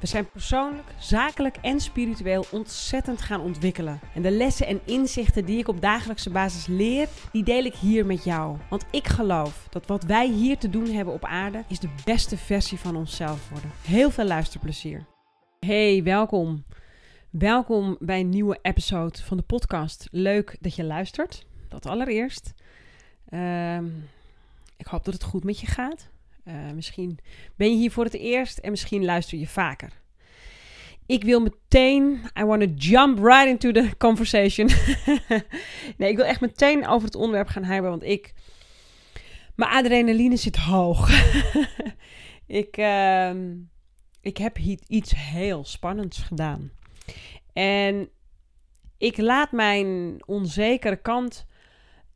We zijn persoonlijk, zakelijk en spiritueel ontzettend gaan ontwikkelen. En de lessen en inzichten die ik op dagelijkse basis leer, die deel ik hier met jou. Want ik geloof dat wat wij hier te doen hebben op aarde, is de beste versie van onszelf worden. Heel veel luisterplezier. Hey, welkom. Welkom bij een nieuwe episode van de podcast. Leuk dat je luistert. Dat allereerst. Ehm, ik hoop dat het goed met je gaat. Uh, misschien ben je hier voor het eerst en misschien luister je vaker. Ik wil meteen, I want to jump right into the conversation. nee, ik wil echt meteen over het onderwerp gaan hebben, want ik, mijn adrenaline zit hoog. ik, uh, ik heb iets heel spannends gedaan. En ik laat mijn onzekere kant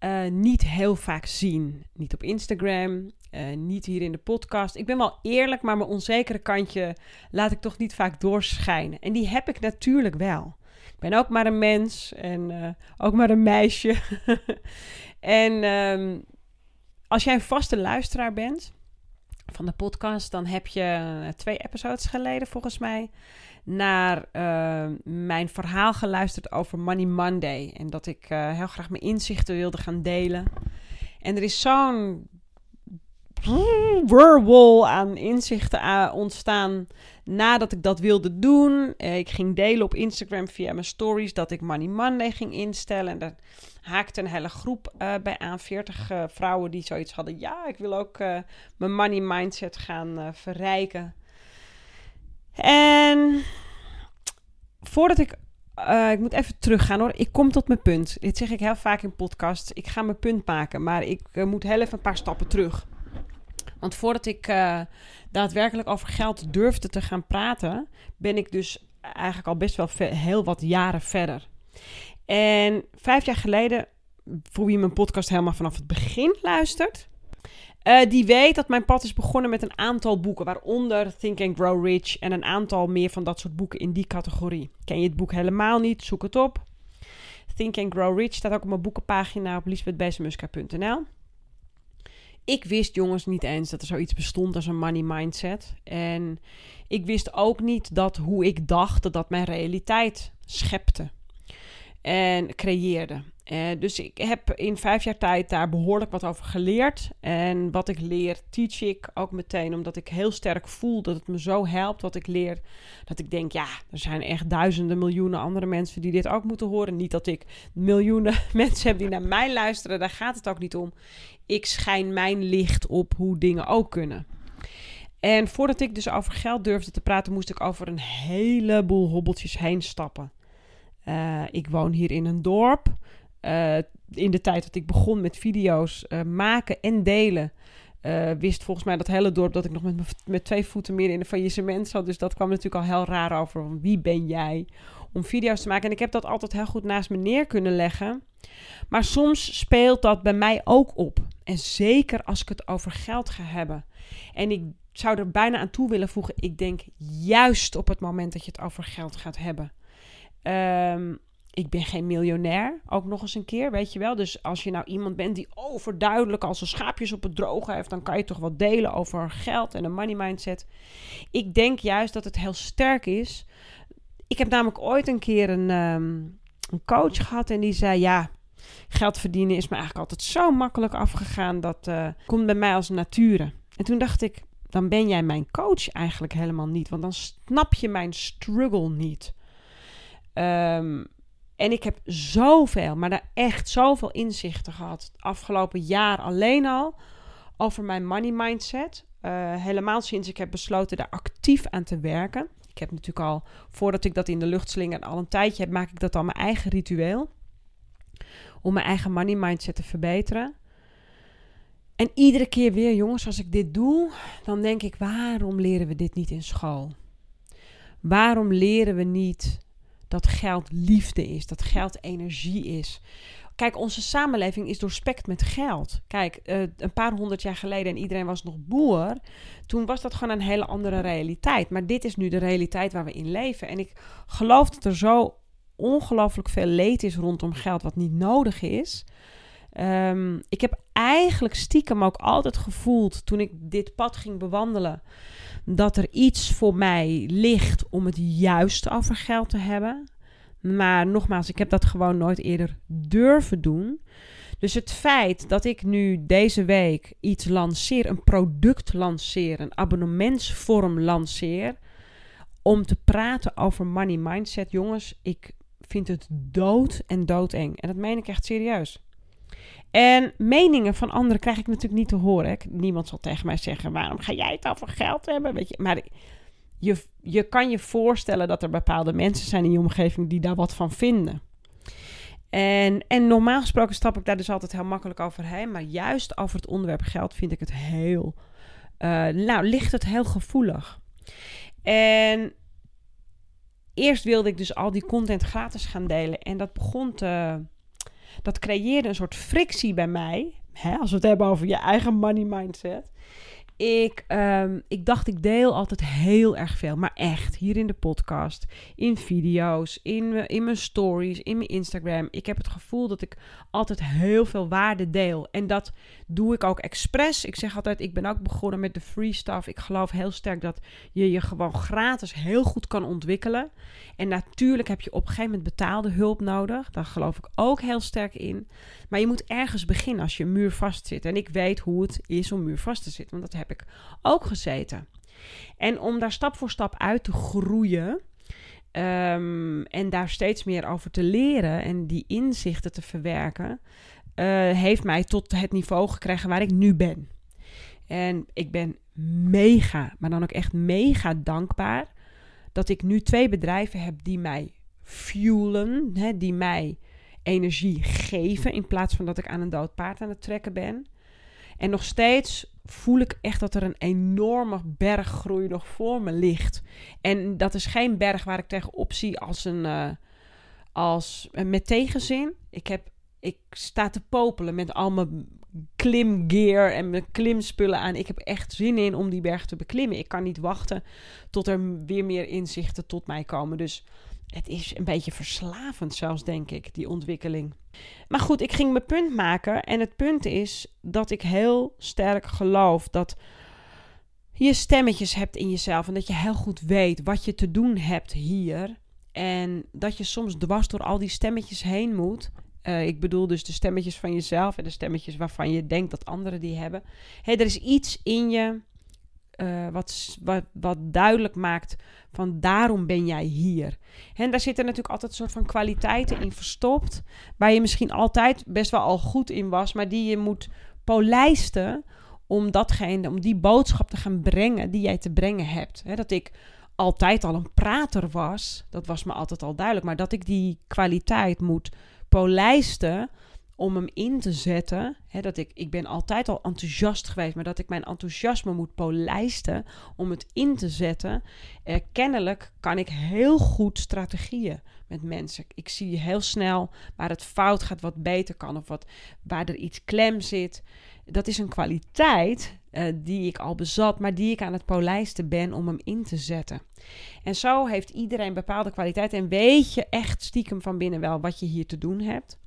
uh, niet heel vaak zien. Niet op Instagram, uh, niet hier in de podcast. Ik ben wel eerlijk, maar mijn onzekere kantje laat ik toch niet vaak doorschijnen. En die heb ik natuurlijk wel. Ik ben ook maar een mens en uh, ook maar een meisje. en um, als jij een vaste luisteraar bent van de podcast, dan heb je twee episodes geleden volgens mij naar mijn verhaal geluisterd over Money Monday. En dat ik heel graag mijn inzichten wilde gaan delen. En er is zo'n whirlpool aan inzichten ontstaan nadat ik dat wilde doen. Uh, ik ging delen op Instagram via mijn stories dat ik Money Monday ging instellen. En daar haakte een hele groep uh, bij aan. 40 uh, vrouwen die zoiets hadden. Ja, ik wil ook mijn money mindset gaan verrijken. En voordat ik. Ik moet even teruggaan hoor. Ik kom tot mijn punt. Dit zeg ik heel vaak in podcasts. Ik ga mijn punt maken, maar ik moet heel even een paar stappen terug. Want voordat ik uh, daadwerkelijk over geld durfde te gaan praten, ben ik dus eigenlijk al best wel heel wat jaren verder. En vijf jaar geleden, voor wie mijn podcast helemaal vanaf het begin luistert, uh, die weet dat mijn pad is begonnen met een aantal boeken, waaronder Think and Grow Rich en een aantal meer van dat soort boeken in die categorie. Ken je het boek helemaal niet? Zoek het op. Think and Grow Rich staat ook op mijn boekenpagina op lisbethbezemuska.nl. Ik wist jongens niet eens dat er zoiets bestond als een money mindset. En ik wist ook niet dat hoe ik dacht dat dat mijn realiteit schepte en creëerde. Uh, dus ik heb in vijf jaar tijd daar behoorlijk wat over geleerd. En wat ik leer, teach ik ook meteen, omdat ik heel sterk voel dat het me zo helpt wat ik leer. Dat ik denk, ja, er zijn echt duizenden, miljoenen andere mensen die dit ook moeten horen. Niet dat ik miljoenen mensen heb die naar mij luisteren, daar gaat het ook niet om. Ik schijn mijn licht op hoe dingen ook kunnen. En voordat ik dus over geld durfde te praten, moest ik over een heleboel hobbeltjes heen stappen. Uh, ik woon hier in een dorp. Uh, in de tijd dat ik begon met video's uh, maken en delen, wist volgens mij dat hele dorp dat ik nog met, met twee voeten meer in een faillissement zat. Dus dat kwam natuurlijk al heel raar over. Wie ben jij om video's te maken? En ik heb dat altijd heel goed naast me neer kunnen leggen. Maar soms speelt dat bij mij ook op. En zeker als ik het over geld ga hebben. En ik zou er bijna aan toe willen voegen. Ik denk juist op het moment dat je het over geld gaat hebben. Um, ik ben geen miljonair, ook nog eens een keer, weet je wel. Dus als je nou iemand bent die overduidelijk als een schaapjes op het droge heeft, dan kan je toch wat delen over geld en een money mindset. Ik denk juist dat het heel sterk is. Ik heb namelijk ooit een keer een, um, een coach gehad en die zei: Ja, geld verdienen is me eigenlijk altijd zo makkelijk afgegaan. Dat uh, komt bij mij als nature. En toen dacht ik: Dan ben jij mijn coach eigenlijk helemaal niet, want dan snap je mijn struggle niet. Um, en ik heb zoveel, maar daar echt zoveel inzichten gehad. Het afgelopen jaar alleen al over mijn money mindset. Uh, helemaal sinds ik heb besloten daar actief aan te werken. Ik heb natuurlijk al, voordat ik dat in de lucht slinger, al een tijdje heb, maak ik dat al mijn eigen ritueel. Om mijn eigen money mindset te verbeteren. En iedere keer weer, jongens, als ik dit doe, dan denk ik: waarom leren we dit niet in school? Waarom leren we niet dat geld liefde is, dat geld energie is. kijk, onze samenleving is doorspekt met geld. Kijk, eh, een paar honderd jaar geleden en iedereen was nog boer. Toen was dat gewoon een hele andere realiteit. Maar dit is nu de realiteit waar we in leven. En ik geloof dat er zo ongelooflijk veel leed is rondom geld wat niet nodig is. Ehm, ik heb eigenlijk stiekem ook altijd gevoeld toen ik dit pad ging bewandelen. Dat er iets voor mij ligt om het juist over geld te hebben. Maar nogmaals, ik heb dat gewoon nooit eerder durven doen. Dus het feit dat ik nu deze week iets lanceer, een product lanceer, een abonnementsvorm lanceer, om te praten over money mindset, jongens, ik vind het dood en doodeng. En dat meen ik echt serieus. En meningen van anderen krijg ik natuurlijk niet te horen. Niemand zal tegen mij zeggen: waarom ga jij het over geld hebben? Weet je, maar je, je kan je voorstellen dat er bepaalde mensen zijn in je omgeving die daar wat van vinden. En, en normaal gesproken stap ik daar dus altijd heel makkelijk overheen. Maar juist over het onderwerp geld vind ik het heel. Uh, nou, ligt het heel gevoelig. En eerst wilde ik dus al die content gratis gaan delen. En dat begon te. Dat creëerde een soort frictie bij mij. Hè, als we het hebben over je eigen money mindset. Ik, um, ik dacht, ik deel altijd heel erg veel. Maar echt, hier in de podcast, in video's, in, in mijn stories, in mijn Instagram. Ik heb het gevoel dat ik altijd heel veel waarde deel. En dat doe ik ook expres. Ik zeg altijd, ik ben ook begonnen met de free stuff. Ik geloof heel sterk dat je je gewoon gratis heel goed kan ontwikkelen. En natuurlijk heb je op een gegeven moment betaalde hulp nodig. Daar geloof ik ook heel sterk in. Maar je moet ergens beginnen als je muur vast zit. En ik weet hoe het is om muur vast te zitten, want dat heb ik ook gezeten. En om daar stap voor stap uit te groeien. Ehm, en daar steeds meer over te leren en die inzichten te verwerken, uh, heeft mij tot het niveau gekregen waar ik nu ben. En ik ben mega, maar dan ook echt mega dankbaar dat ik nu twee bedrijven heb die mij fuelen, hè, die mij energie geven in plaats van dat ik aan een dood paard aan het trekken ben. En nog steeds voel ik echt dat er een enorme berggroei nog voor me ligt. En dat is geen berg waar ik tegenop zie als een, uh, als, uh, met tegenzin. Ik, heb, ik sta te popelen met al mijn klimgear en mijn klimspullen aan. Ik heb echt zin in om die berg te beklimmen. Ik kan niet wachten tot er weer meer inzichten tot mij komen. Dus het is een beetje verslavend zelfs, denk ik, die ontwikkeling. Maar goed, ik ging mijn punt maken. En het punt is dat ik heel sterk geloof dat je stemmetjes hebt in jezelf. En dat je heel goed weet wat je te doen hebt hier. En dat je soms dwars door al die stemmetjes heen moet. Uh, ik bedoel dus de stemmetjes van jezelf en de stemmetjes waarvan je denkt dat anderen die hebben. Hey, er is iets in je uh, wat, wat, duidelijk maakt van daarom ben jij hier. En daar zitten natuurlijk altijd een soort van kwaliteiten in verstopt. Waar je misschien altijd best wel al goed in was, maar die je moet polijsten om datgene, om die boodschap te gaan brengen die jij te brengen hebt. He, dat ik altijd al een prater was, dat was me altijd al duidelijk. Maar dat ik die kwaliteit moet polijsten om hem in te zetten. Hè, dat ik, ik ben altijd al enthousiast geweest, maar dat ik mijn enthousiasme moet polijsten om het in te zetten. Eh, kennelijk kan ik heel goed strategieën met mensen. Ik zie heel snel waar het fout gaat, wat beter kan of wat, waar er iets klem zit. Dat is een kwaliteit uh, die ik al bezat, maar die ik aan het polijsten ben om hem in te zetten. En zo heeft iedereen bepaalde kwaliteiten en weet je echt stiekem van binnen wel wat je hier te doen hebt.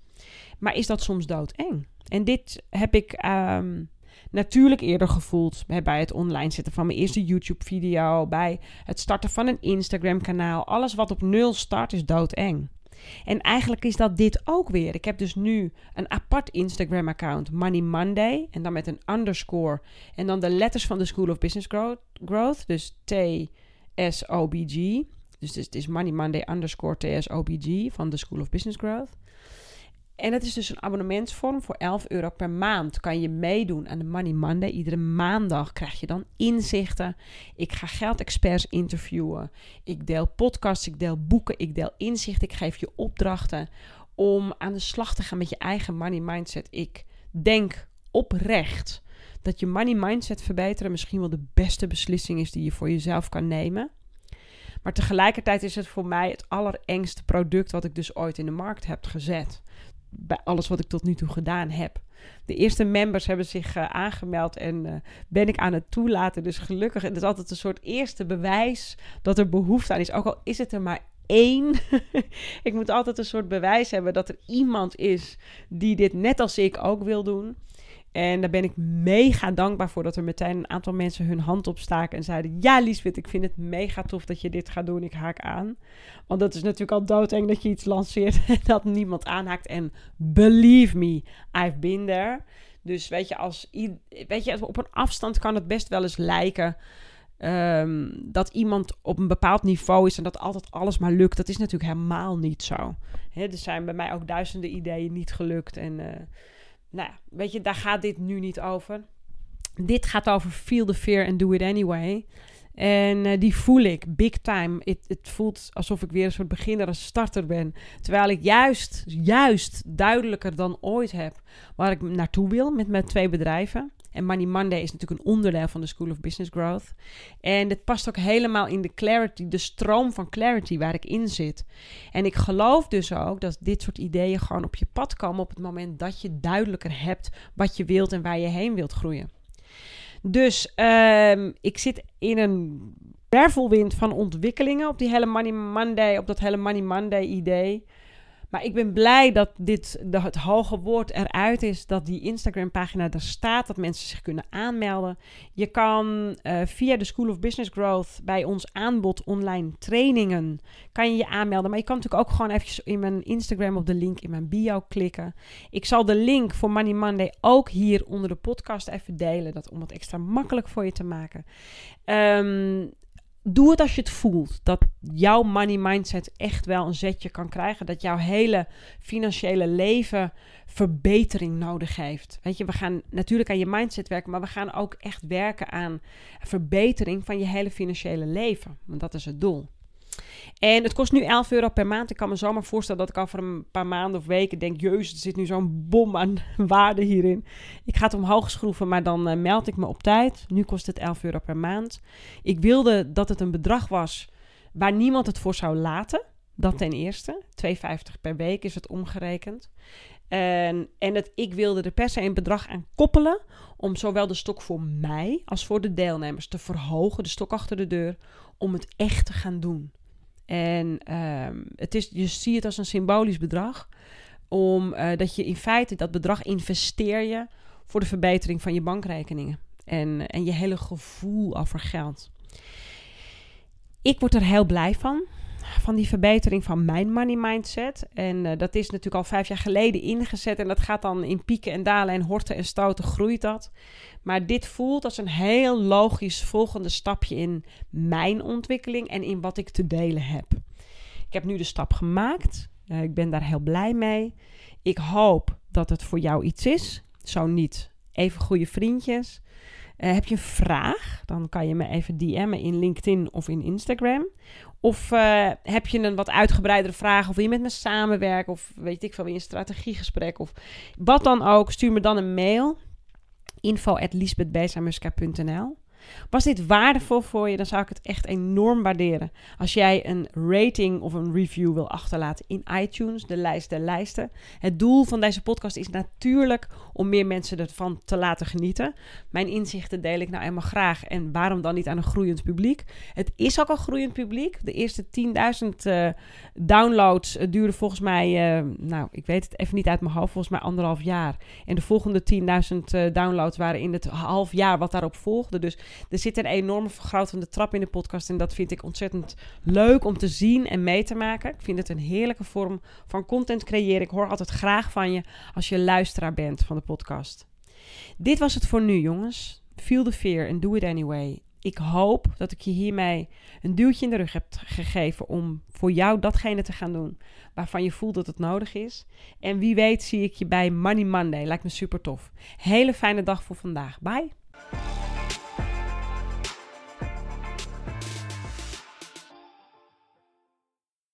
Maar is dat soms doodeng? En dit heb ik um, natuurlijk eerder gevoeld bij het online zetten van mijn eerste YouTube-video, bij het starten van een Instagram-kanaal. Alles wat op nul start is doodeng. En eigenlijk is dat dit ook weer. Ik heb dus nu een apart Instagram-account, Money Monday, en dan met een underscore en dan de letters van de School of Business Growth, dus T-S-O-B-G. Dus het is Money Monday underscore T-S-O-B-G van de School of Business Growth. En het is dus een abonnementsvorm voor 11 euro per maand. Kan je meedoen aan de Money Monday. Iedere maandag krijg je dan inzichten. Ik ga geldexperts interviewen. Ik deel podcasts, ik deel boeken, ik deel inzichten. Ik geef je opdrachten om aan de slag te gaan met je eigen money mindset. Ik denk oprecht dat je money mindset verbeteren misschien wel de beste beslissing is die je voor jezelf kan nemen. Maar tegelijkertijd is het voor mij het allerengste product wat ik dus ooit in de markt heb gezet bij alles wat ik tot nu toe gedaan heb. De eerste members hebben zich uh, aangemeld en uh, ben ik aan het toelaten. Dus gelukkig, het is altijd een soort eerste bewijs dat er behoefte aan is. Ook al is het er maar één. ik moet altijd een soort bewijs hebben dat er iemand is die dit net als ik ook wil doen. En daar ben ik mega dankbaar voor dat er meteen een aantal mensen hun hand opstaken en zeiden: Ja, Liesbeth, ik vind het mega tof dat je dit gaat doen. Ik haak aan. Want dat is natuurlijk al doodeng dat je iets lanceert en dat niemand aanhaakt. En believe me, I've been there. Dus weet je, als, weet je, op een afstand kan het best wel eens lijken. Ehm, dat iemand op een bepaald niveau is en dat altijd alles maar lukt. Dat is natuurlijk helemaal niet zo. Hè, er zijn bij mij ook duizenden ideeën niet gelukt. En uh, nou weet je, daar gaat dit nu niet over. Dit gaat over feel the fear and do it anyway. En uh, die voel ik big time. Het voelt alsof ik weer een soort beginner, een starter ben. Terwijl ik juist, juist duidelijker dan ooit heb waar ik naartoe wil met mijn twee bedrijven. En Money Monday is natuurlijk een onderdeel van de School of Business Growth. En het past ook helemaal in de clarity, de stroom van clarity waar ik in zit. En ik geloof dus ook dat dit soort ideeën gewoon op je pad komen op het moment dat je duidelijker hebt wat je wilt en waar je heen wilt groeien. Dus uh, ik zit in een wervelwind van ontwikkelingen op die hele Money Monday, op dat hele Money Monday idee. Maar ik ben blij dat dit, het hoge woord eruit is, dat die Instagram-pagina er staat, dat mensen zich kunnen aanmelden. Je kan uh, via de School of Business Growth bij ons aanbod online trainingen, kan je je aanmelden. Maar je kan natuurlijk ook gewoon eventjes in mijn Instagram op de link in mijn bio klikken. Ik zal de link voor Money Monday ook hier onder de podcast even delen, dat, om het extra makkelijk voor je te maken. Um, doe het als je het voelt. Dat jouw money mindset echt wel een zetje kan krijgen. Dat jouw hele financiële leven verbetering nodig heeft. Weet je, we gaan natuurlijk aan je mindset werken, maar we gaan ook echt werken aan verbetering van je hele financiële leven. Want dat is het doel. En het kost nu 11 euro per maand. Ik kan me zomaar voorstellen dat ik over een paar maanden of weken denk: Jezus, er zit nu zo'n bom aan waarde hierin. Ik ga het omhoog schroeven, maar dan uh, meld ik me op tijd. Nu kost het 11 euro per maand. Ik wilde dat het een bedrag was waar niemand het voor zou laten. Dat ten eerste. 2,50 per week is het omgerekend. En, en het, ik wilde er per se een bedrag aan koppelen. Om zowel de stok voor mij als voor de deelnemers te verhogen. De stok achter de deur. Om het echt te gaan doen. En ehm, het is, je ziet het als een symbolisch bedrag. Om, uh, dat je in feite dat bedrag investeer je voor de verbetering van je bankrekeningen. En, en je hele gevoel over geld. Ik word er heel blij van. Van die verbetering van mijn money mindset. En uh, dat is natuurlijk al vijf jaar geleden ingezet. En dat gaat dan in pieken en dalen en horten en stoten groeit dat. Maar dit voelt als een heel logisch volgende stapje in mijn ontwikkeling en in wat ik te delen heb. Ik heb nu de stap gemaakt. Uh, ik ben daar heel blij mee. Ik hoop dat het voor jou iets is. Zo niet. Even goede vriendjes. Uh, heb je een vraag? Dan kan je me even DM'en in LinkedIn of in Instagram. Of uh, heb je een wat uitgebreidere vraag? Of wil je met me samenwerken? Of weet ik veel, weer een strategiegesprek? Of wat dan ook. Stuur me dan een mail info.lisbethbezamuska.nl was dit waardevol voor je, dan zou ik het echt enorm waarderen. Als jij een rating of een review wil achterlaten in iTunes, de lijst der lijsten. Het doel van deze podcast is natuurlijk om meer mensen ervan te laten genieten. Mijn inzichten deel ik nou eenmaal graag. En waarom dan niet aan een groeiend publiek? Het is ook al groeiend publiek. De eerste 10.000 uh, eh, downloads uh, volgens mij, uh, nou, ik weet het even niet uit mijn hoofd, volgens mij anderhalf jaar. En de volgende 10.000 downloads waren in het half jaar wat daarop volgde. Dus er zit een enorme vergrotende trap in de podcast. En dat vind ik ontzettend leuk om te zien en mee te maken. Ik vind het een heerlijke vorm van content creëren. Ik hoor altijd graag van je als je luisteraar bent van de podcast. Dit was het voor nu, jongens. Feel the fear and do it anyway. Ik hoop dat ik je hiermee een duwtje in de rug heb gegeven om voor jou datgene te gaan doen waarvan je voelt dat het nodig is. En wie weet zie ik je bij Money Monday. Lijkt me super tof. Hele fijne dag voor vandaag. Bye.